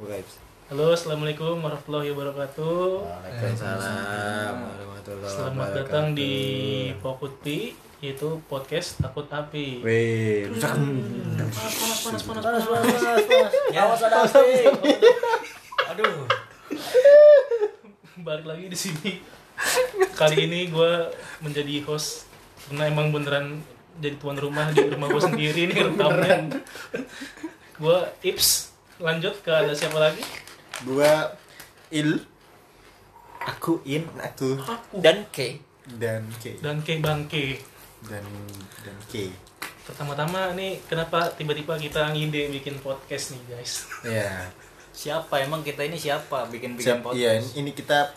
Vibes. Halo, assalamualaikum warahmatullahi wabarakatuh. Waalaikumsalam warahmatullahi Selamat wabarakatuh. datang di Pokutpi, yaitu podcast takut api. Wih, rusak. Panas, panas, panas, panas, panas panas. panas panas ya awas ada api aduh Balik lagi di sini. Kali ini gue menjadi host karena emang beneran jadi tuan rumah di rumah gue sendiri nih rekamnya. Gue Ips. Lanjut ke ada siapa lagi? Gua Il. Aku In, aku dan K dan K Dan K Bangke. dan dan K. Pertama-tama nih kenapa tiba-tiba kita ngide bikin podcast nih guys? Ya. siapa emang kita ini siapa bikin Siap, bikin podcast iya, ini- kita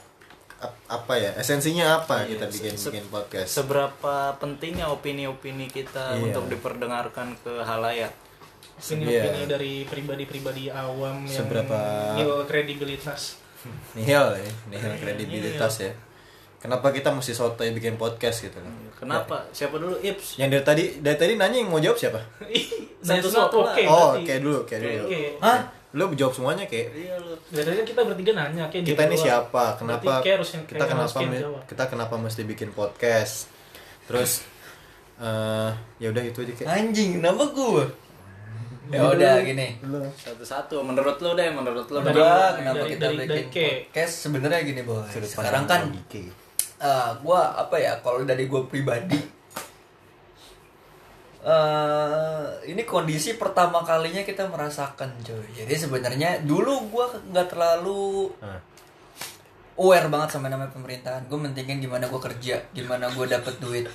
ap- apa ya? Esensinya apa Iya, kita bikin se- bikin podcast? seberapa pentingnya opini-opini kita Iya. untuk diperdengarkan ke halayak Opini-opini Iya. dari pribadi-pribadi awam yang Seberapa- nil kredibilitas. Nihil ya, nihil kredibilitas ya. Kenapa kita mesti sotoy bikin podcast gitu kan? kenapa siapa dulu Ips Yang dari tadi dari tadi nanya yang mau jawab siapa? Satu-satu oke. oh, berarti. kayak dulu, kayak dulu. Oke. hah Lu jawab semuanya kayak iya lu Dari tadi kita bertiga nanya kayak kita ini siapa kenapa yang- kita kenapa kita kenapa mesti bikin podcast terus eh ya udah itu aja kayak anjing kenapa gua ya udah gini. Satu-satu. Menurut lu deh menurut lu Dari- Gua kenapa dari- kita dari- bikin dari podcast? Sebenarnya gini boy sekarang kan logika. eh gue apa ya kalau dari gue pribadi eh ini kondisi pertama kalinya kita merasakan coy. Jadi sebenarnya dulu gue nggak terlalu. Aware banget sama namanya pemerintahan gue mentingin gimana gue kerja gimana gue dapet duit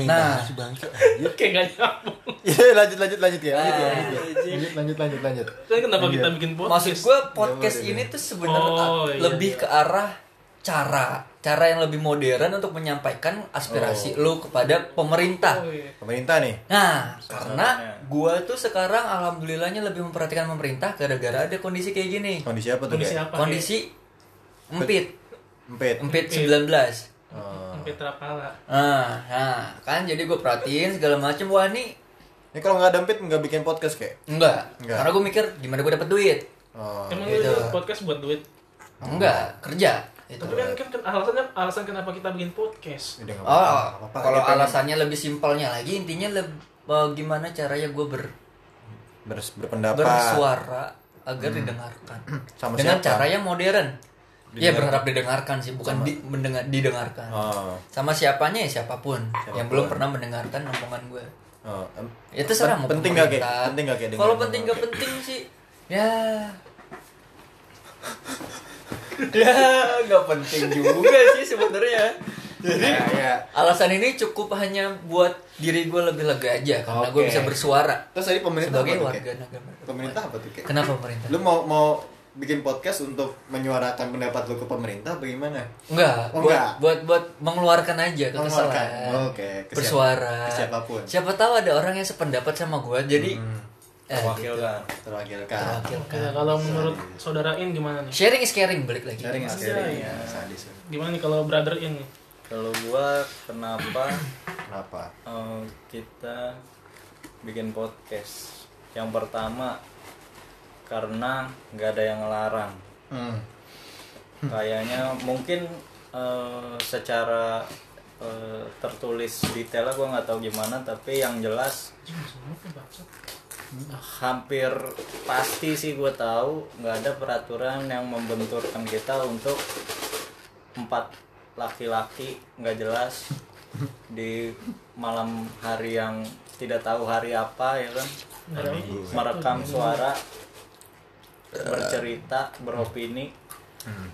nah si Kayak gak nyambung. ya lanjut lanjut lanjut ya lanjut ya Ah, lanjut ya. lanjut lanjut lanjut lanjut Tapi kenapa kita Lanjut. bikin podcast? maksud gue podcast Ya, boleh, ini tuh sebenarnya Oh, iya, lebih iya. ke arah cara cara yang lebih modern untuk menyampaikan aspirasi lu kepada pemerintah Oh, iya. pemerintah nih Nah, karena gua tuh sekarang alhamdulillahnya lebih memperhatikan pemerintah gara-gara ada kondisi kayak gini. kondisi apa tuh Kondisi kayak apa? Kondisi empit, empet empit Empit. 19. Oh. Sampai terapala. Nah, nah, kan jadi gue perhatiin segala macem wah nih ini kalau nggak ada empet nggak bikin podcast kayak enggak. Enggak. Karena gue mikir gimana gue dapet duit. oh Emang gitu. lu podcast buat duit? Enggak, kerja. Itu. Tapi kan, kan, kan alasannya alasan kenapa kita bikin podcast. nggak Oh, apa-apa, kalau pengen alasannya lebih simpelnya lagi intinya leb- eh, gimana caranya gue ber, bers- berpendapat bersuara agar didengarkan Sama dengan siapa? cara yang modern. Iya berharap didengarkan sih, bukan di, mendengar didengarkan. oh Sama siapanya ya siapa pun, Siapa pun. yang belum pernah mendengarkan omongan gue. oh Ya terserah mau penting nggak kayak penting nggak kayak Kalau penting gak penting sih, ya. ya nggak penting juga sih sebenarnya. Jadi ya, ya. alasan ini cukup hanya buat diri gue lebih lega aja karena gue Oke. bisa bersuara terus tadi pemerintah sebagai apa warga negara. pemerintah apa tuh kayak Kenapa pemerintah? lu mau mau bikin podcast untuk menyuarakan pendapat lu ke pemerintah bagaimana Enggak, Oh, buat, enggak. buat buat mengeluarkan aja kekesalan. Mengeluarkan. Oke, ke siapa- bersuara. ke siapa pun. Siapa tahu ada orang yang sependapat sama gue, jadi Hmm, eh, wakilkan terwakilkan terwakilkan. Ya, kalau menurut saudara In gimana nih? Sharing is caring balik lagi. sharing Anjay. sharing ya sadis Gimana nih kalau brother In kalau gua kenapa kenapa eh, kita bikin podcast yang pertama karena nggak ada yang ngelarang. Hmm. kayaknya mungkin eh, secara eh, tertulis detailnya gue nggak tahu gimana tapi yang jelas hampir pasti sih gue tahu nggak ada peraturan yang membenturkan kita untuk empat laki-laki nggak jelas. Di malam hari yang tidak tahu hari apa ya kan? Merekam suara bercerita beropini Hmm.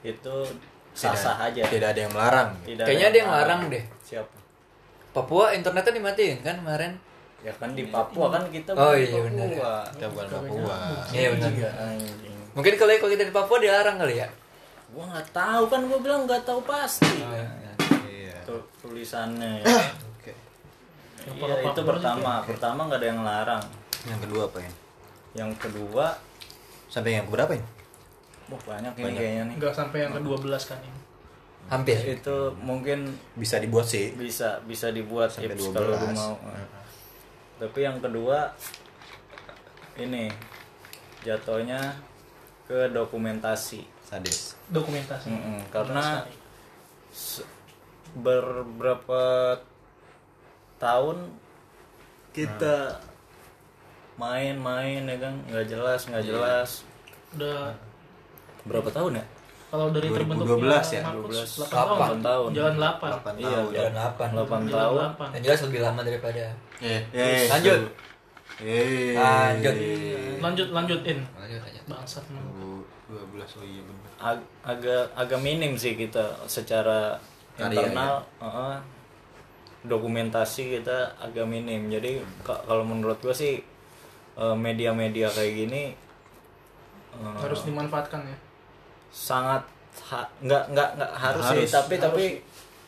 itu sah-sah aja tidak ada yang melarang Tidak Kayaknya ada yang larang deh. siapa Papua internetnya dimatiin kan kemarin? ya kan di Papua kan kita Oh, bukan iya, benar. Papua kita bukan Papua Iya benar. Iya, Mungkin kalau kalau kita di Papua dilarang kali ya? gua nggak tahu kan gua bilang nggak tahu pasti iya Tuh, tulisannya ya. oke Yang Iya, Papua itu pertama pertama nggak ada yang larang yang kedua apa ya yang kedua sampai yang berapa ya wah banyak ini kayaknya nih. Enggak sampai yang ke-12 kan ini. Hampir. itu mungkin bisa dibuat sih. bisa bisa dibuat Sampai tips 12. kalau lu mau. Tapi yang kedua ini jatuhnya ke dokumentasi. Sadis. Dokumentasi. Mm-mm, karena Sekali. se- beberapa tahun kita main-main ya kan? Nggak jelas nggak jelas. Udah. Berapa tahun ya? Kalau dari 2012 terbentuknya ya? Markus 12. 8 tahun, Delapan tahun. jalan 8 8 Iya, tahun. Jalan 8 delapan jalan tahun 8 Dan jelas lebih lama daripada eh eh Lanjut. eh Lanjut. lanjut lanjutin Lanjut aja. bangsat. 12 oh iya benar Ag- agak agak minim sih kita secara Karya, internal. uh-uh, dokumentasi kita agak minim. Jadi ka- kalau menurut gua sih uh, media-media kayak gini uh, harus dimanfaatkan ya? sangat ha- nggak nggak nggak harus, Harus. sih tapi tapi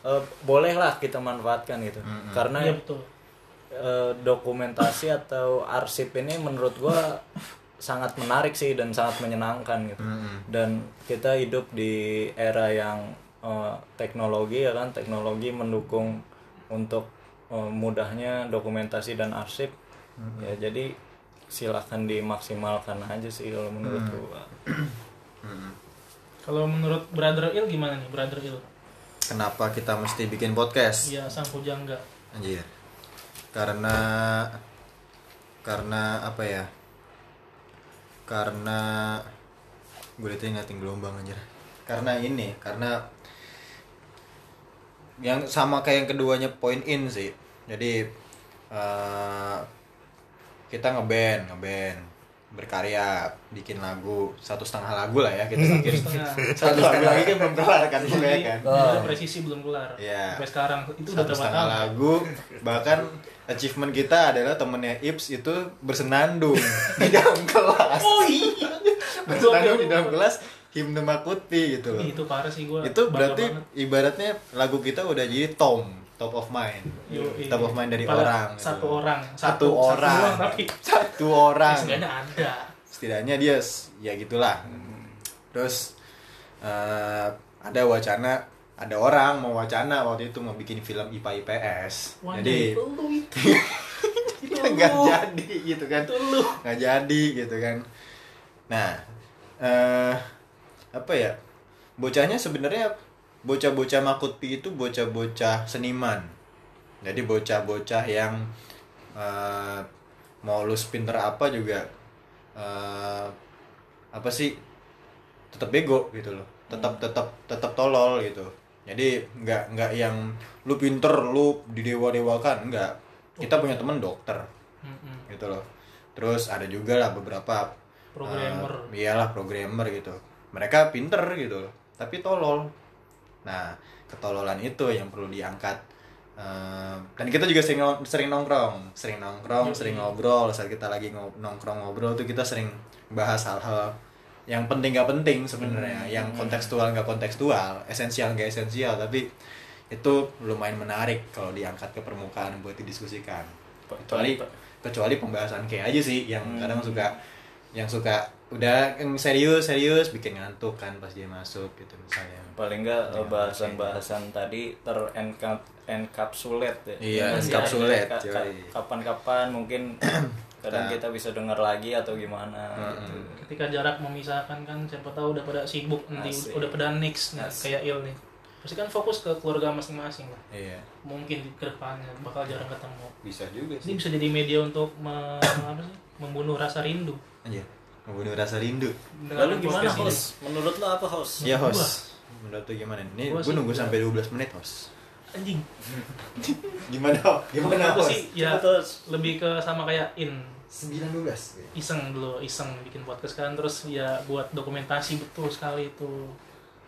uh, bolehlah kita manfaatkan gitu. Karena iya betul. eh, dokumentasi atau arsip ini menurut gua sangat menarik sih dan sangat menyenangkan gitu. Dan kita hidup di era yang eh, teknologi ya kan? Teknologi mendukung untuk eh, mudahnya dokumentasi dan arsip. Ya jadi silahkan dimaksimalkan aja sih kalau menurut gua. Kalau menurut brother il gimana nih brother il? Kenapa kita mesti bikin podcast? Iya sang pujangga. Anjir. Karena karena apa ya? Karena gue itu ingatin gelombang anjir. Karena ini karena yang sama kayak yang keduanya point in sih. Jadi eh, kita ngeband ngeband berkarya bikin lagu satu setengah lagu lah ya kita bikin. Setengah. Satu lagu lagi kan belum kelar kan pokoknya kan. Jadi, presisi belum kelar. Iya. sampai sekarang itu udah satu berapa setengah tahun? lagu bahkan achievement kita adalah temennya Ips itu bersenandung di dalam kelas. Oh iya. Bersenandung di dalam kelas himne Makutpi gitu loh. Itu parah sih gua. Itu berarti banget. ibaratnya lagu kita udah jadi tom top of mind. Yoi. top of mind dari Pada orang gitu. satu orang Satu orang. doang, tapi satu orang. Setidaknya ada. Setidaknya dia ya gitulah. Terus eh, ada wacana ada orang mau wacana waktu itu mau bikin film IPA IPS Wah, jadi itu. Nggak jadi gitu kan. Nggak jadi gitu kan. Nah eh apa ya? Bocahnya sebenarnya bocah-bocah makutpi itu bocah-bocah seniman. Jadi bocah-bocah yang eh, mau lu pinter apa juga eh, apa sih tetap bego gitu loh. Tetap tetap tetap tolol gitu. Jadi nggak nggak yang lu pinter lu didewa-dewakan nggak. Kita punya temen dokter gitu loh. Terus ada juga lah beberapa Programmer. eh, iyalah programmer gitu. Mereka pinter gitu loh tapi tolol nah ketololan itu yang perlu diangkat. Eh, dan kita juga sering sering nongkrong sering nongkrong sering ngobrol. Saat kita lagi nongkrong ngobrol tuh kita sering bahas hal-hal yang penting gak penting sebenarnya yang kontekstual nggak kontekstual esensial nggak esensial. Tapi itu lumayan menarik kalau diangkat ke permukaan buat didiskusikan. Kecuali kecuali pembahasan kayak aja sih yang kadang suka yang suka udah yang serius serius bikin ngantuk kan pas dia masuk gitu misalnya. Paling enggak eh, bahasan-bahasan tadi terenkapsulat ya. Iya, ka- ka- yoi. kapan-kapan mungkin kadang kita bisa dengar lagi atau gimana gitu. ketika jarak memisahkan kan siapa tahu udah pada sibuk nanti Asik. udah pada next nah, Asik. kayak il nih. Pasti kan fokus ke keluarga masing-masing lah. Iya. Mungkin di ke depannya bakal jarang ketemu. Bisa juga ini bisa jadi media untuk me- apa sih? Membunuh rasa rindu aja membunuh rasa rindu. Lalu gimana host menurut lo apa host ya Gua. host menurut tuh gimana? Ini Gua gue nunggu sampai 12 menit host anjing. Gimana gimana aku host sih ya Terus. lebih ke sama kayak in. 19 iseng dulu iseng bikin podcast kan. Terus ya buat dokumentasi betul sekali itu.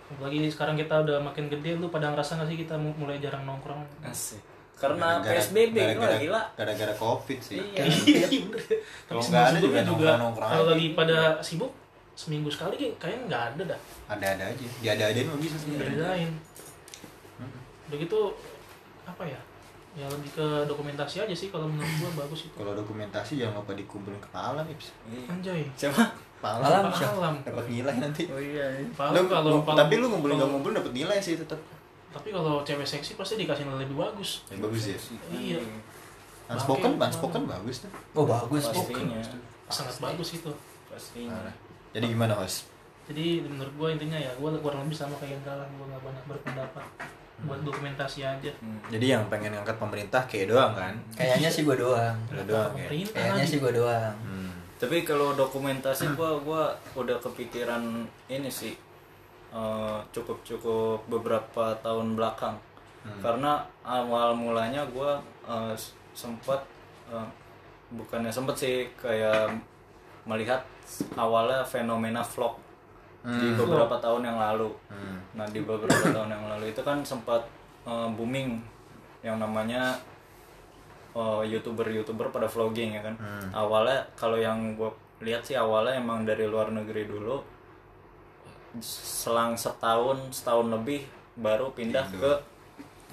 Apalagi sekarang kita udah makin gede lu pada ngerasa gak sih kita mu- mulai jarang nongkrong? Asik. Karena Gara-gara- PSBB gila gara-gara- gila. gara-gara covid sih. Iya. iya. Bener Kalau tapi nggak ada juga juga nongkrong-nongkrong kalau lagi pada sibuk seminggu sekali kayak- kayaknya nggak ada dah. Ada-ada aja. Diada-adain mah bisa sih. Bedain udah gitu apa ya ya lebih ke dokumentasi aja sih kalau menurut gua bagus itu. Kalau dokumentasi jangan lupa dikumpulin ke pahala nih anjay. Siapa? Pahala Alam. alam dapat nilai nanti. Oh iya Pahala Lu- kalau lu- kalau- tapi lu ngumpulin nggak ngumpulin dapat nilai sih tetap tapi kalau cewek seksi pasti dikasih nilai lebih bagus. Ya, bagus ya? Iya. Unspoken? Bangke. unspoken bagus tuh. Oh bagus. pastinya. Sangat bagus itu. Pastinya. Jadi gimana host jadi menurut gue intinya ya gue kurang lebih sama kayak Indra lah gue nggak banyak berpendapat. Buat dokumentasi aja. Hmm. jadi yang pengen ngangkat pemerintah kayak doang kan? Kayaknya sih gue doang. Lu doang ya? Kayaknya sih gue doang. hmm. tapi kalau dokumentasi gua gua udah kepikiran ini sih eh, cukup cukup beberapa tahun belakang karena awal mulanya gua eh, s- sempat eh, bukannya sempat sih kayak melihat awalnya fenomena vlog di beberapa tahun yang lalu Hmm. nah di beberapa tahun yang lalu itu kan sempat eh, booming yang namanya youtuber-youtuber pada vlogging ya kan. Awalnya kalau yang gue lihat sih awalnya emang dari luar negeri dulu. Selang setahun setahun lebih baru pindah ke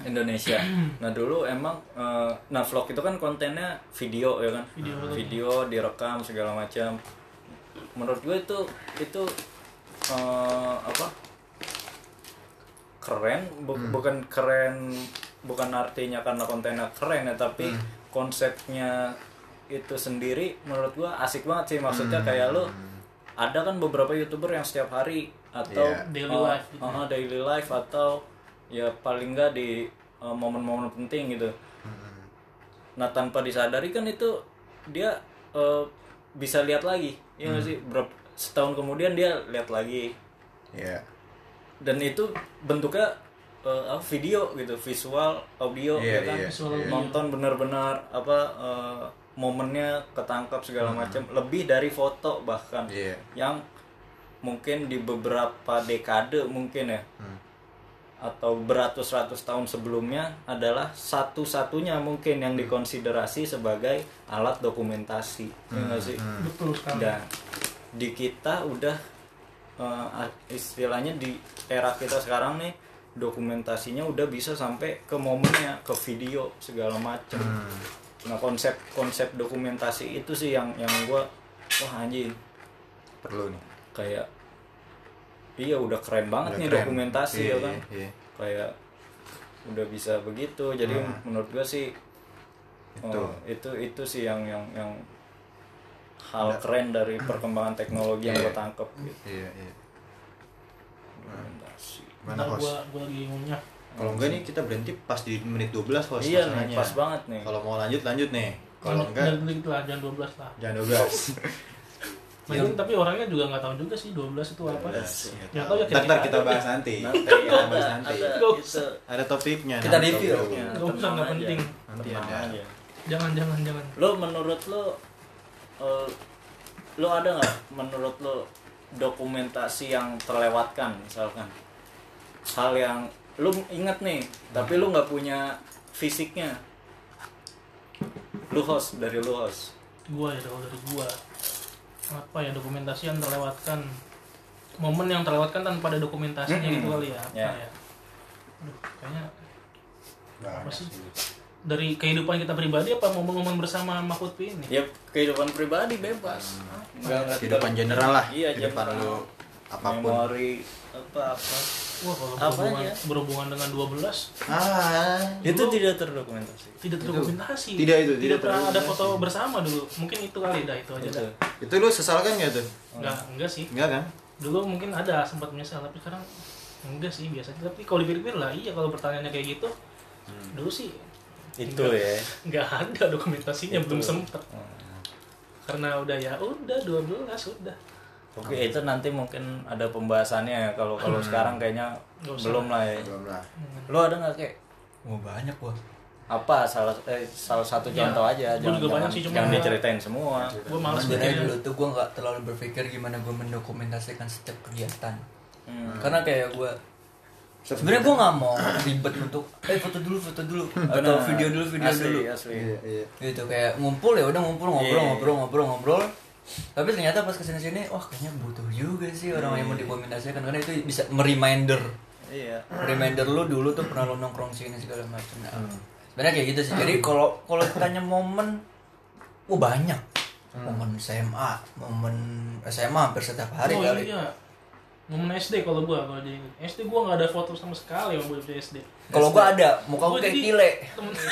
Indonesia. Nah dulu emang eh, nah vlog itu kan kontennya video ya kan. Video, direkam segala macam. Menurut gue itu itu eh, apa? keren bu- bukan keren bukan artinya karena kontennya keren ya tapi konsepnya itu sendiri menurut gua asik banget sih maksudnya kayak lu ada kan beberapa youtuber yang setiap hari atau Iya. Daily uh, life gitu. uh, daily life atau ya paling nggak di uh, momen-momen penting gitu. Nah tanpa disadari kan itu dia uh, bisa lihat lagi. Ya nggak sih? Berapa setahun kemudian dia lihat lagi. Ya dan itu bentuknya apa, video gitu. Visual audio Iya, ya kan? iya, Visual iya. nonton benar-benar apa eh, momennya ketangkap segala macam. Lebih dari foto bahkan. Iya. yang mungkin di beberapa dekade mungkin ya. Atau beratus-ratus tahun sebelumnya adalah satu-satunya mungkin yang dikonsiderasi sebagai alat dokumentasi. Ya nggak sih? betul sekali. Dan di kita udah eh, istilahnya di era kita sekarang nih dokumentasinya udah bisa sampai ke momennya ke video segala macem nah konsep konsep dokumentasi itu sih yang yang gua wah anjing. Perlu nih. Kayak iya udah keren banget Udah nih keren. dokumentasi Iya, ya kan iya, iya. kayak udah bisa begitu jadi menurut gua sih Itu. oh, itu itu sih yang yang yang hal keren dari perkembangan teknologi yang Iya. gue tangkep gitu. iya iya Dokumentasi. mana host gua gua lagi ngunyah kalau enggak nih kita berhenti pas di menit 12 host Iya nih, pas banget nih. kalau mau lanjut lanjut nih kalau Lanjut enggak dikit lah jangan 12 lah jangan 12 Mungkin tapi orangnya juga nggak tahu juga sih 12 itu apa. Iya, Nggak tahu ya Ntar, ntar kita bahas nanti. Nanti kita bahas ada, nanti. ada topiknya Kita nanti review. topiknya. Ya, Nggak usah, penting. Nanti ada. jangan jangan jangan. Lo menurut lo eh, lo ada nggak menurut lo dokumentasi yang terlewatkan misalkan? Hal yang lo inget nih tapi lo nggak punya fisiknya. Lu host dari lu host. Gua ya kalau dari gua apa ya dokumentasi yang terlewatkan momen yang terlewatkan tanpa ada dokumentasinya gitu kali ya apa Ya. ya? Aduh, kayaknya Banyak apa sih? sih. dari kehidupan kita pribadi apa momen-momen bersama Mahfud ini? Ya kehidupan pribadi bebas. Nggak nggak kehidupan general lah iya kehidupan general. lu apa pun. Memori apa apa. Wah kalau Apa berhubungan, aja? berhubungan dengan 12 ah. Itu tidak terdokumentasi. Tidak terdokumentasi. Tidak itu, tidak pernah ada foto bersama dulu. Mungkin itu kali dah itu aja Itu. dah. Itu lu sesalkan nggak tuh? Enggak enggak sih. Enggak kan? Dulu mungkin ada sempat menyesal tapi sekarang enggak sih biasa tapi kalau dipikir-pikir lah iya kalau pertanyaannya kayak gitu dulu sih itu ya. nggak ada dokumentasinya belum sempet. Karena udah ya udah 12 udah oke itu nanti mungkin ada pembahasannya ya. Kalau kalau sekarang kayaknya belum lah ya. Belum lah. Lu ada nggak kayak Wah banyak gua. apa? Salah eh, salah satu Ya, contoh aja. Gua juga banyak jangan, sih, cuma- jangan diceritain semua. Gue males Sebenarnya mikirnya dulu tuh gua nggak terlalu berpikir gimana gua mendokumentasikan setiap kegiatan. Hmm. Karena kayak gua sebenarnya gua nggak mau ribet untuk eh foto dulu foto dulu. Atau video dulu video asli, dulu. asli. iya iya. Gitu kayak ngumpul ya udah ngumpul ngobrol Iya. ngobrol ngobrol ngobrol tapi ternyata pas ke sini sini wah kayaknya butuh juga sih orang yang mau dokumentasikan karena itu bisa mereminder. Iya. Reminder lu dulu tuh pernah lu nongkrong sini segala macam. Nah, sebenarnya kayak gitu sih. Jadi kalau kalau ditanya momen wah banyak. Momen SMA momen SMA hampir setiap hari oh kali. iya. Momen SD kalau gua kalau di SD gua nggak ada foto sama sekali sama di SD kalau gua ada muka Gua gua kayak temen. Ya,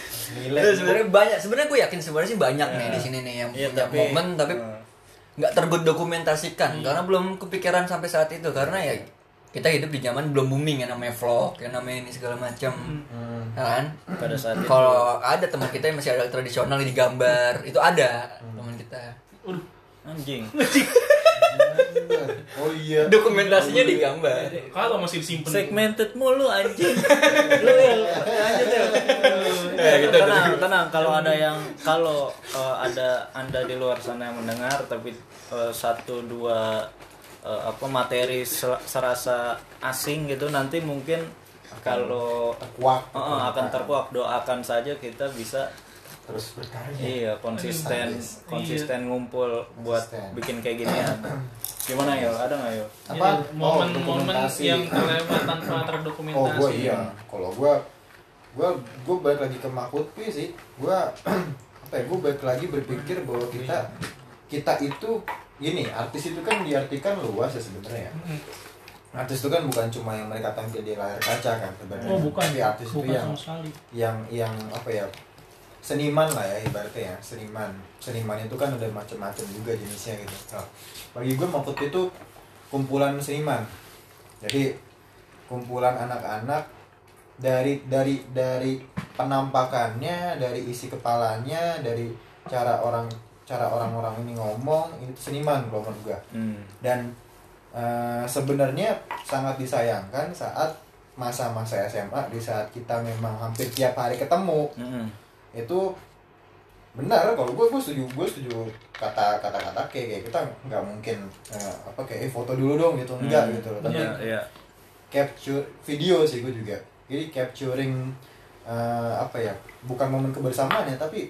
sebenarnya banyak sebenarnya gue yakin sebenarnya sih banyak nih di sini nih yang Iya, punya tapi- momen tapi Hmm. nggak terdokumentasikan karena belum kepikiran sampai saat itu karena ya kita hidup di zaman belum booming ya namanya vlog yang namanya ini segala macam Hmm. Ya kan? Pada saat itu. Kalau ada teman kita yang masih ada tradisional di gambar itu ada teman kita. Anjing Oh iya. dokumentasinya di gambar kalau masih disimpan. Segmented mulu anjing. Lu ya lanjut ya. Ya, gitu, tenang tenang. Kalau ada yang kalau uh, ada anda di luar sana yang mendengar tapi uh, satu dua uh, apa materi se- serasa asing gitu nanti mungkin kalau uh, uh, akan terkuak. Doakan saja kita bisa terus berkarya. iya konsisten Iya. konsisten ngumpul buat Konsisten. bikin kayak ginian gimana yo ada nggak yo Apa? Jadi, momen-momen dokumentasi. yang terlewat tanpa terdokumentasi. Oh gue iya. Kalau gue gue gue balik lagi ke Makutpi sih. Gue apa ya? Gue balik lagi berpikir bahwa kita kita itu gini artis itu kan diartikan luas ya sebenarnya. Artis itu kan bukan cuma yang mereka tampil di layar kaca kan sebenarnya. Oh bukan, Tapi artis bukan itu yang sama sekali. yang yang apa ya seniman lah ya ibaratnya ya seniman. Seniman itu kan ada macam-macam juga jenisnya gitu. Nah, bagi gue Mahfud itu kumpulan seniman. Jadi kumpulan anak-anak dari dari dari penampakannya dari isi kepalanya dari cara orang cara orang-orang ini ngomong itu seniman kalau menurut gue hmm. dan eh, sebenarnya sangat disayangkan saat masa-masa SMA di saat kita memang hampir tiap hari ketemu. Mm-mm. Itu benar kalau gue gue setuju gue setuju kata kata kata kayak kayak kita nggak mungkin eh, apa kayak eh, foto dulu dong gitu. Enggak Hmm. gitu loh. Tapi Iya, iya. capture video sih gue juga. Jadi capturing eh, apa ya bukan momen kebersamaan ya tapi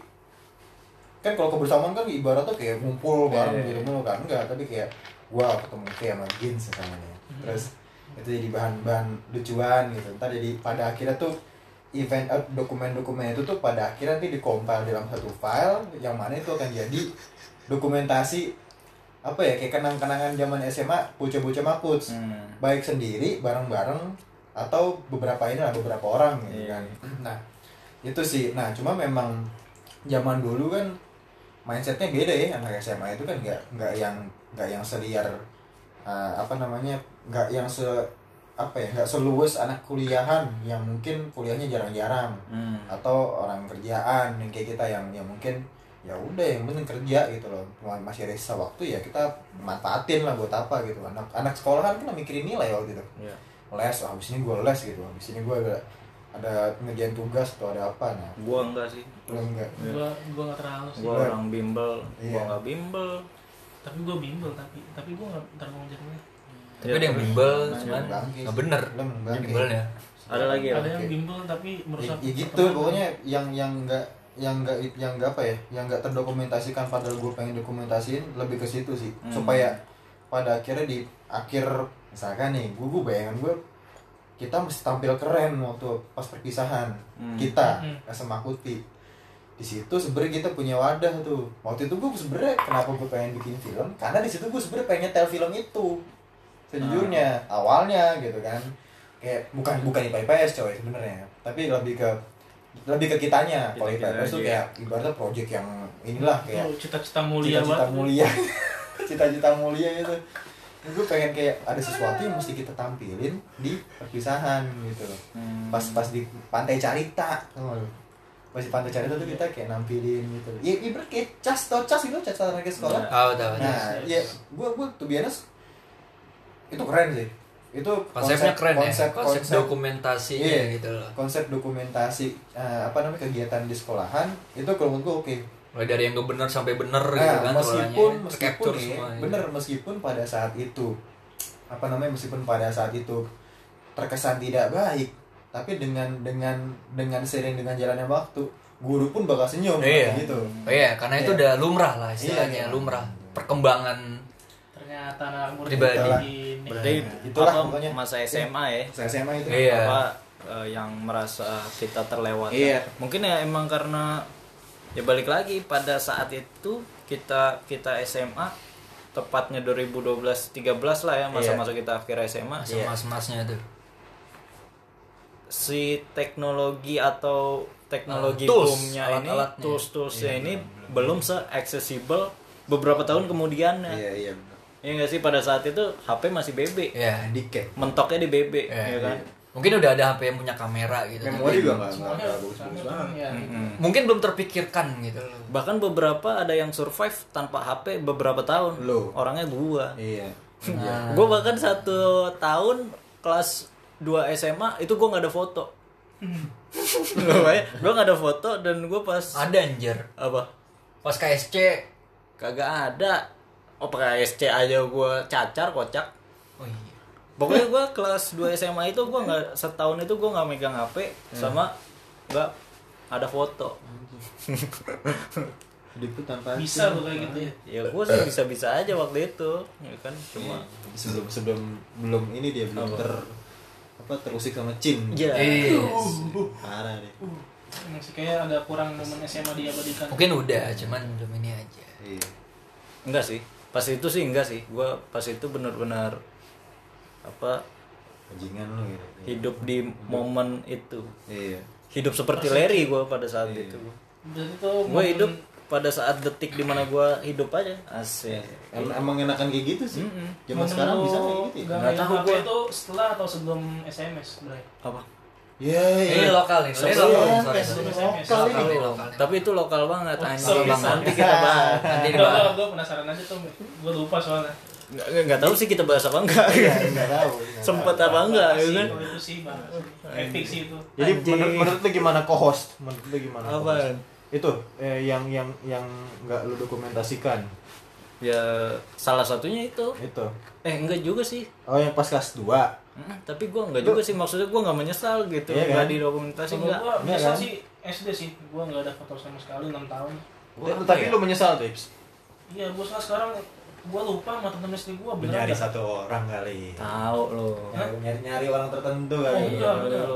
kan kalau kebersamaan kan ibaratnya kayak ngumpul bareng Iya, iya, gitu mulu kan enggak tapi kayak gua ketemu kayak sama Gins misalnya. Terus itu jadi bahan-bahan lucuan gitu. Ntar jadi pada akhirnya tuh event eh, dokumen-dokumen itu tuh pada akhirnya nanti dikompil dalam satu file yang mana itu akan jadi dokumentasi apa ya kayak kenang-kenangan zaman SMA bocah-bocah maputs Hmm. baik sendiri bareng-bareng atau beberapa ini lah beberapa orang gitu Iya. kan nah itu sih nah cuma memang zaman dulu kan mindsetnya beda ya anak SMA itu kan nggak nggak yang nggak yang seliar uh, apa namanya nggak yang se apa ya nggak seluas anak kuliahan yang mungkin kuliahnya jarang-jarang Hmm. atau orang kerjaan yang kayak kita yang yang mungkin ya udah yang penting kerja gitu loh masih ada sisa waktu ya kita manfaatin lah buat apa gitu anak anak sekolahan kan mikirin nilai waktu itu Iya. les oh, habis ini gue les gitu habis ini gue ada ada ngerjain tugas atau ada apa nah Gua enggak sih. lu enggak Gua gua nggak terlalu sih. Gua orang bimbel. Gua Iya. enggak bimbel. Tapi gua bimbel tapi tapi gua nggak terlalu ngejarnya. Tapi ada yang bimbel Nah, cuman nggak bener. Bimbelnya Ada lagi ya? Ada yang bimbel tapi ya, merusak. ya gitu. pertemanan. pokoknya yang yang enggak yang enggak yang enggak apa ya? Yang enggak terdokumentasikan padahal gue pengen dokumentasiin lebih ke situ sih. Hmm. supaya pada akhirnya di akhir misalkan nih gue gue bayangan gue kita mesti tampil keren waktu pas perpisahan Hmm. kita Hmm. SMA Kuti di situ sebenarnya kita punya wadah tuh. Waktu itu gue sebenarnya kenapa gue pengen bikin film? Karena di situ gue sebenarnya pengen nyetel film itu sejujurnya awalnya gitu kan kayak bukan bukan IPA IPS coy sebenarnya tapi lebih ke lebih ke kitanya kalau IPA IPS tuh aja. kayak ibaratnya project yang inilah kayak Itu cita-cita mulia cita-cita mulia. Cita-cita mulia itu gue pengen kayak ada sesuatu yang mesti kita tampilin di perpisahan gitu loh. Hmm. pas pas di pantai Carita pas di pantai Carita tuh kita kayak nampilin gitu ya ibarat kayak cas tau cas gitu cas anak sekolah. Tahu tahu nah ya gue gue tuh biasa itu keren sih itu konsepnya keren konsep, ya konsep, konsep dokumentasinya Iya. gitu loh konsep dokumentasi eh, apa namanya kegiatan di sekolahan itu kalau menurut gue oke mulai dari yang gak bener sampai bener gitu Nah, kan meskipun polanya. meskipun nih, semua, ya. bener meskipun pada saat itu apa namanya meskipun pada saat itu terkesan tidak baik tapi dengan dengan dengan sering dengan jalannya waktu guru pun bakal senyum Iya. gitu Oh iya, karena itu Iya. udah lumrah lah istilahnya, Iya. lumrah perkembangan Anak murid Pribadi. gini. Berarti Itulah pokoknya. masa SMA ya? saya SMA itu Iya. Apa eh, yang merasa kita terlewat? Iya. Mungkin ya emang karena ya balik lagi pada saat itu kita kita SMA tepatnya 2012 13 lah ya masa-masa kita akhir SMA. masa-masanya tuh. si teknologi atau teknologi Ah, tools, boomnya ini alat-alatnya. tools toolsnya Iya, ini belum se accessible beberapa tahun kemudian ya Iya iya. Bener. ya nggak sih pada saat itu HP masih BB ya Handicap. mentoknya di BB Ya, ya kan? Mungkin udah ada HP yang punya kamera gitu Memori juga nggak nggak semuanya nggak bagus-bagus banget. ya mungkin belum terpikirkan gitu loh. Bahkan beberapa ada yang survive tanpa HP beberapa tahun. Lo. orangnya gua. Iya. gue bahkan satu tahun kelas 2 SMA itu gue nggak ada foto. Gue nggak ada foto dan gue pas ada anjir. Apa? Pas KSC kagak ada oh pakai SC aja gue cacar kocak. Oh iya. Pokoknya gue kelas 2 SMA itu gue nggak setahun itu gue nggak megang HP sama nggak ada foto. Hidup tuh tanpa bisa lo kayak gitu ya? Ya gue sih bisa bisa aja waktu itu ya kan cuma sebelum sebelum belum ini dia belum ter apa terusik sama Cin. ya Iya. Parah deh. masih kayak agak kurang momen SMA diabadikan mungkin udah cuman belum ini aja. Iya. enggak sih pas itu sih enggak sih gue pas itu benar-benar apa Bajingan lu gitu. hidup di momen itu Iya. hidup seperti Larry gue pada saat Iya. itu berarti tuh gue hidup pada saat detik di mana gue hidup aja asik Em- emang enakan kayak gitu sih. Zaman momen sekarang bisa kayak gitu. ya? nggak tahu gua. itu setelah atau sebelum SMS Bray apa Iya, ini lokal ini ini lokal. Lokal lokal ini. lokal tapi itu lokal banget anjing Bang. sorry. nanti kita bahas nanti Enggak, dibahas gue, penasaran aja tuh gue lupa soalnya nggak nggak tahu sih kita bahas apa enggak Enggak tahu. sempet apa enggak Bahas sih, kan itu sih bahas epic sih itu Jadi Anjing. menurut, menurut lu gimana co-host? Menurut lu gimana? Apaan? Itu eh, yang yang yang nggak lu dokumentasikan. ya salah satunya itu Itu. eh enggak juga sih Oh, yang pas kelas 2. Mm, tapi gue enggak juga sih maksudnya gue nggak menyesal gitu Iya nggak kan? didokumentasi enggak gue Iya biasa kan? sih SD sih gue nggak ada foto sama sekali 6 tahun Gua Tapi ya? lu menyesal, Tips. iya gue sekarang gue lupa sama temen SD gue beneran Nyari dah. satu orang kali. tahu lo Nyari, nyari, orang tertentu Oh, kali. enggak, enggak.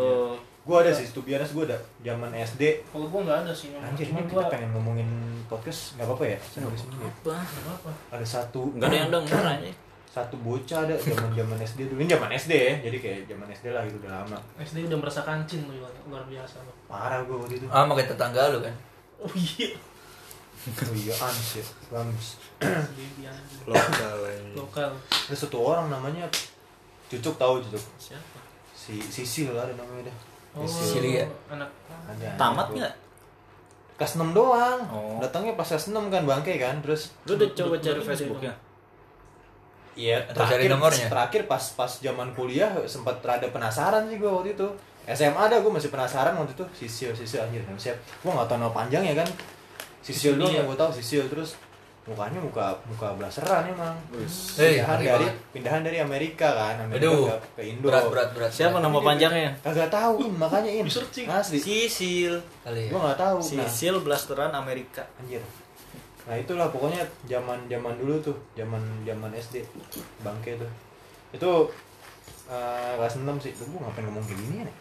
Gua ada sih, be honest, gua ada zaman SD. kalau gue nggak ada sih Anjir, ini gue kita pengen ngomongin podcast nggak apa-apa ya? Nggak apa-apa. apa nggak apa Ada satu nggak ada yang denger aja satu bocah ada zaman zaman SD dulu. Ini zaman SD ya, jadi kayak zaman SD lah gitu udah lama. SD udah merasa kancing tuh luar, biasa lo Parah gua waktu itu. ah ke tetangga lu kan oh iya Oh iya, ans ya, Bams. Baby aja. lokal lokal Ada satu orang namanya Cucuk tahu Cucuk. siapa Si Sisil ada namanya dah. oh Sicilia. anak Ada. tamat nggak Kelas 6 doang. Oh. Datangnya pas kelas 6 kan bangke kan, terus lu udah coba cari Facebooknya Iya, terakhir nomornya? terakhir pas pas zaman kuliah sempat rada penasaran sih gue waktu itu. SMA ada gue masih penasaran waktu itu Sisil Sisil anjir siapa? Gue nggak tahu nama panjang ya kan. Sisil doang Iya. yang gue tahu Sisil terus mukanya muka muka blaseran emang. Hei, pindahan dari banget. pindahan dari Amerika kan, Amerika Aduh, ke, ke Indo. berat berat berat siapa berat. nama panjangnya Kagak tahu makanya in. Di searching. Asli. Sisil kali ya Gue nggak tahu. Nah, Sisil blasteran Amerika anjir. Nah itulah pokoknya zaman zaman dulu tuh, zaman zaman SD bangke tuh. Itu eh, kelas 6 sih. Lu ngapain ngomong kayak gini ya? nih?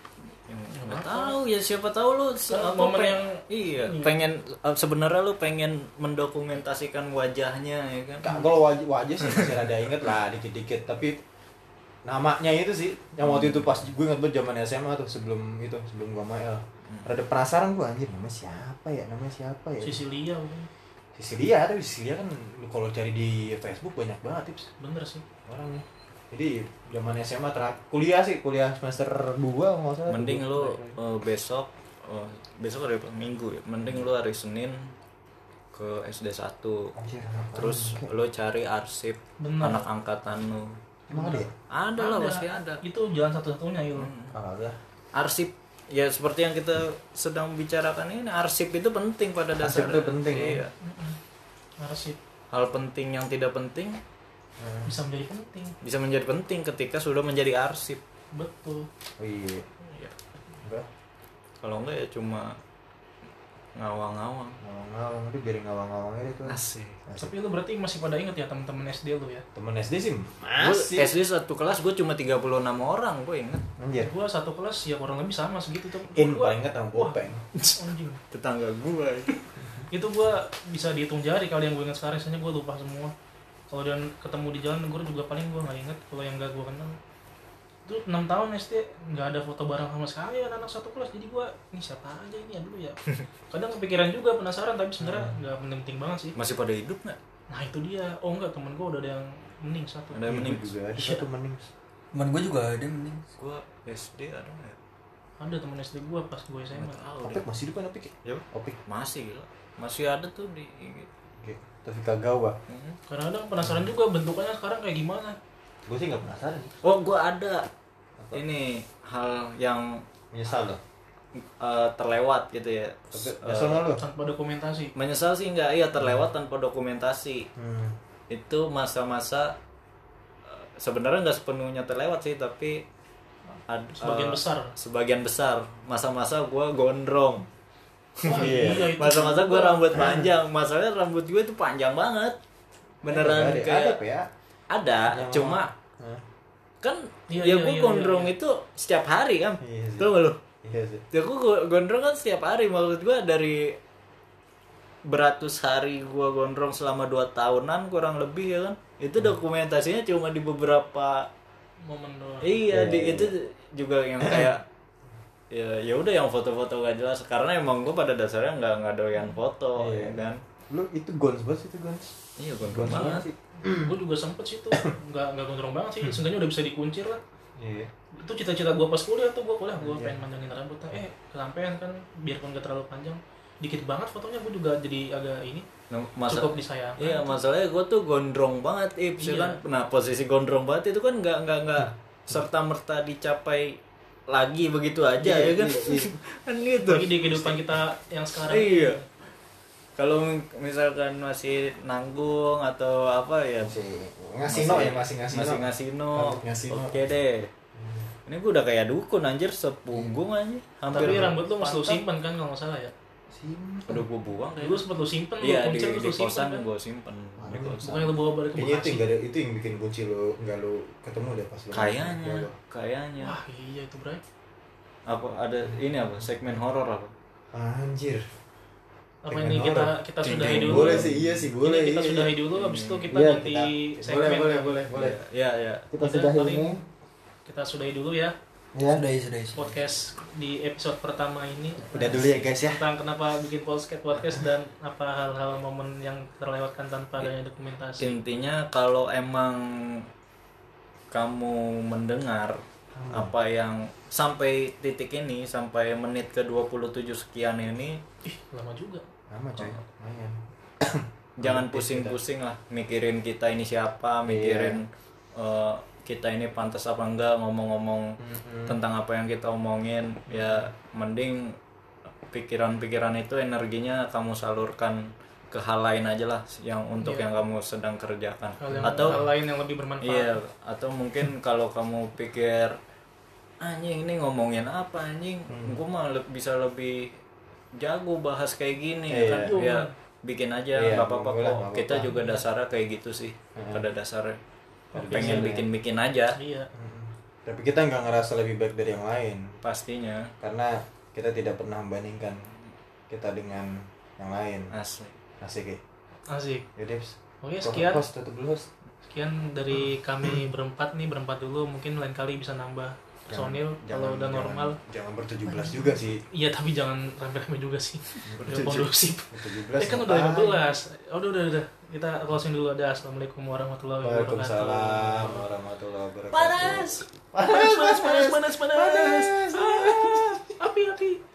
nggak tahu ya siapa tahu lu se- Kan apa, momen yang- iya Iya. pengen eh, sebenarnya lu pengen mendokumentasikan wajahnya ya kan kalau wajah, wajah sih masih ada inget lah dikit-dikit tapi namanya itu sih yang waktu itu pas gue inget banget zaman SMA tuh sebelum itu sebelum gua mail ada penasaran gue anjir namanya siapa ya namanya siapa ya Sicilia mungkin. Sicilia tapi Sicilia kan lu kalau cari di Facebook banyak banget tips bener sih orangnya jadi zaman SMA terakhir kuliah sih kuliah semester 2 nggak salah mending lu eh, besok eh, besok ada apa? minggu ya mending lu hari Senin ke SD 1 Anjir, kenapa? terus lu cari arsip Bener. anak angkatan lu emang ada ya? ada lah pasti ada itu jalan satu-satunya itu Hmm. Kagak. arsip ya seperti yang kita sedang bicarakan ini arsip itu penting pada Arsip dasarnya. itu penting, ya. iya. arsip. Hal penting yang tidak penting bisa menjadi penting. bisa menjadi penting ketika sudah menjadi arsip. Betul. Oh iya. Iya. enggak? Kalau enggak ya cuma ngawang-ngawang. Ngawang-ngawang itu biarin ngawang-ngawang aja tuh asik. Tapi lu berarti masih pada inget ya temen-temen SD lu ya? Temen SD sih Gua masih. SD satu kelas gue cuma 36 orang gue inget anjir. Gua satu kelas ya kurang lebih sama segitu tuh in Gua- paling inget sama Gopeng anjing. Tetangga gue itu gua bisa dihitung jari kali yang gue ingat sekarang soalnya gua lupa semua. Kalau dan ketemu di jalan gue juga paling gua nggak inget kalau yang gak gua kenal itu enam tahun SD nggak ada foto bareng sama sekali anak-anak satu kelas. Jadi gua ini siapa aja ini? Ya dulu ya. Kadang kepikiran juga penasaran tapi sebenarnya nggak penting-penting banget sih. Masih pada hidup nggak? Nah itu dia. Oh enggak temen gua udah ada yang mending satu. Ada yang Iya, mending gua juga ada Iya. satu mending Temen gue juga ada mending. gua SD ada nggak ada temen SD gua pas gua SMA opik masih hidup kan opik? Ya opik. Masih gila. Masih ada tuh di oke tapi kagak bah Mhm. kadang-kadang penasaran juga bentukannya sekarang kayak gimana. Gue sih nggak penasaran. Oh gua ada ini hal yang menyesal loh. eh, terlewat gitu ya. Tapi Eh, nyesel nggak lo tanpa dokumentasi. Menyesal sih enggak iya terlewat tanpa dokumentasi. Hmm. itu masa-masa eh, sebenarnya nggak sepenuhnya terlewat sih tapi ad- sebagian eh, besar. sebagian besar. Masa-masa gua gondrong. Wah, Iya. iya, itu. Masa-masa gua rambut panjang. Masalahnya rambut gue itu panjang banget. Beneran ada, ada, kayak ya? Ada Yang cuma? Kan Iya, ya iya, gue iya, gondrong iya, itu setiap hari kan Iya sih. tau gak lu? Iya sih. Ya gue go- gondrong kan setiap hari. Maksud gue dari beratus hari gue gondrong selama 2 tahunan kurang lebih ya kan? Itu dokumentasinya cuma di beberapa momen doang. Iya Iya, di iya. itu juga yang kayak ya ya udah yang foto-foto gak jelas. Karena emang gue pada dasarnya nggak nggak doyan foto Iya. ya kan lu itu gons banget sih itu gons iya gondrong Gons banget. sih. Gue juga sempet sih tuh. Nggak nggak gondrong banget sih. Seenggaknya udah bisa dikuncir lah. Iya. Itu cita-cita gue pas kuliah tuh gue kuliah. Gue pengen manjangin rambut. Eh kesampean kan biarpun gak terlalu panjang. Dikit banget fotonya gue juga jadi agak ini. Nah, masa cukup disayangkan Iya masalahnya gue tuh gondrong banget ya Iya. kan Nah posisi gondrong banget itu kan nggak nggak nggak serta merta dicapai lagi begitu aja Iya, ya kan? iya, iya. kan gitu. Lagi di kehidupan kita yang sekarang iya kalau misalkan masih nanggung atau apa ya? Masih ngasih no ya masih ngasih masih no ngasih no Rambut ngasih no. oke deh. Ini gue udah kayak dukun anjir sepunggung aja hampir tapi rambut lu masih lu simpen kan kalau nggak salah ya? Udah gue buang dulu sempet lu simpen iya lu di, di lu kosan simpen kan? gue simpen. Di kosan. Bukannya lu bawa balik ke itu Bekasi? enggak ada itu yang bikin kunci lo nggak lo ketemu deh pas lo kayaknya Iya, kayaknya. Wah iya itu bray. Apa ada ini apa? Segmen horor apa? Anjir apa ini kita kita sudahi dulu? Boleh sih iya sih boleh ini kita iya, sudahi iya. dulu habis itu kita Iya, ganti kita- segmen. boleh boleh boleh boleh. Ya ya kita Udah, sudahi ini. kita sudahi dulu ya. Ya Sudah, sudah, sudah. podcast di episode pertama ini. Udah dulu ya guys ya. Tentang kenapa bikin podcast podcast dan apa hal-hal momen yang terlewatkan tanpa adanya dokumentasi. Intinya kalau emang kamu mendengar apa yang sampai titik ini sampai menit ke 27 sekian ini ih lama juga. Lama coy. Lumayan. Jangan pusing-pusing lah mikirin kita ini siapa mikirin eh, kita ini pantas apa enggak ngomong-ngomong tentang apa yang kita omongin. Ya mending pikiran-pikiran itu energinya kamu salurkan ke hal lain aja lah yang untuk Iya. yang kamu sedang kerjakan. Hal yang atau hal lain yang lebih bermanfaat. iya atau mungkin kalau kamu pikir anjing ini ngomongin apa anjing? Gua mah le- bisa lebih jago bahas kayak gini ya Iya. kan? Ya bikin aja Iya, nggak apa-apa boleh, kok. nggak kita apa-apa. juga dasarnya kayak gitu sih pada dasarnya. Pengen dasarnya. bikin-bikin aja. Iya. Tapi kita nggak ngerasa lebih baik dari yang lain. Pastinya. Karena kita tidak pernah membandingkan kita dengan yang lain. Asik. Ya asik. Ya Debs oke sekian. host tutup dulu host sekian dari kami berempat nih berempat dulu. Mungkin lain kali bisa nambah personil kalau udah normal. jangan bertujuh belas juga sih. Iya tapi jangan rame-rame juga sih. Udah kondusif. Eh kan udah 15 oh, udah udah udah. Kita closing dulu. Ada assalamualaikum warahmatullahi wabarakatuh. Waalaikumsalam warahmatullahi wabarakatuh. Panas. Panas panas panas panas, panas. Ah.